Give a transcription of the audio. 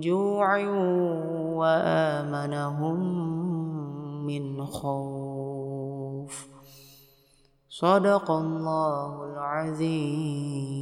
جوع وآمنهم من خوف. صدق الله العظيم.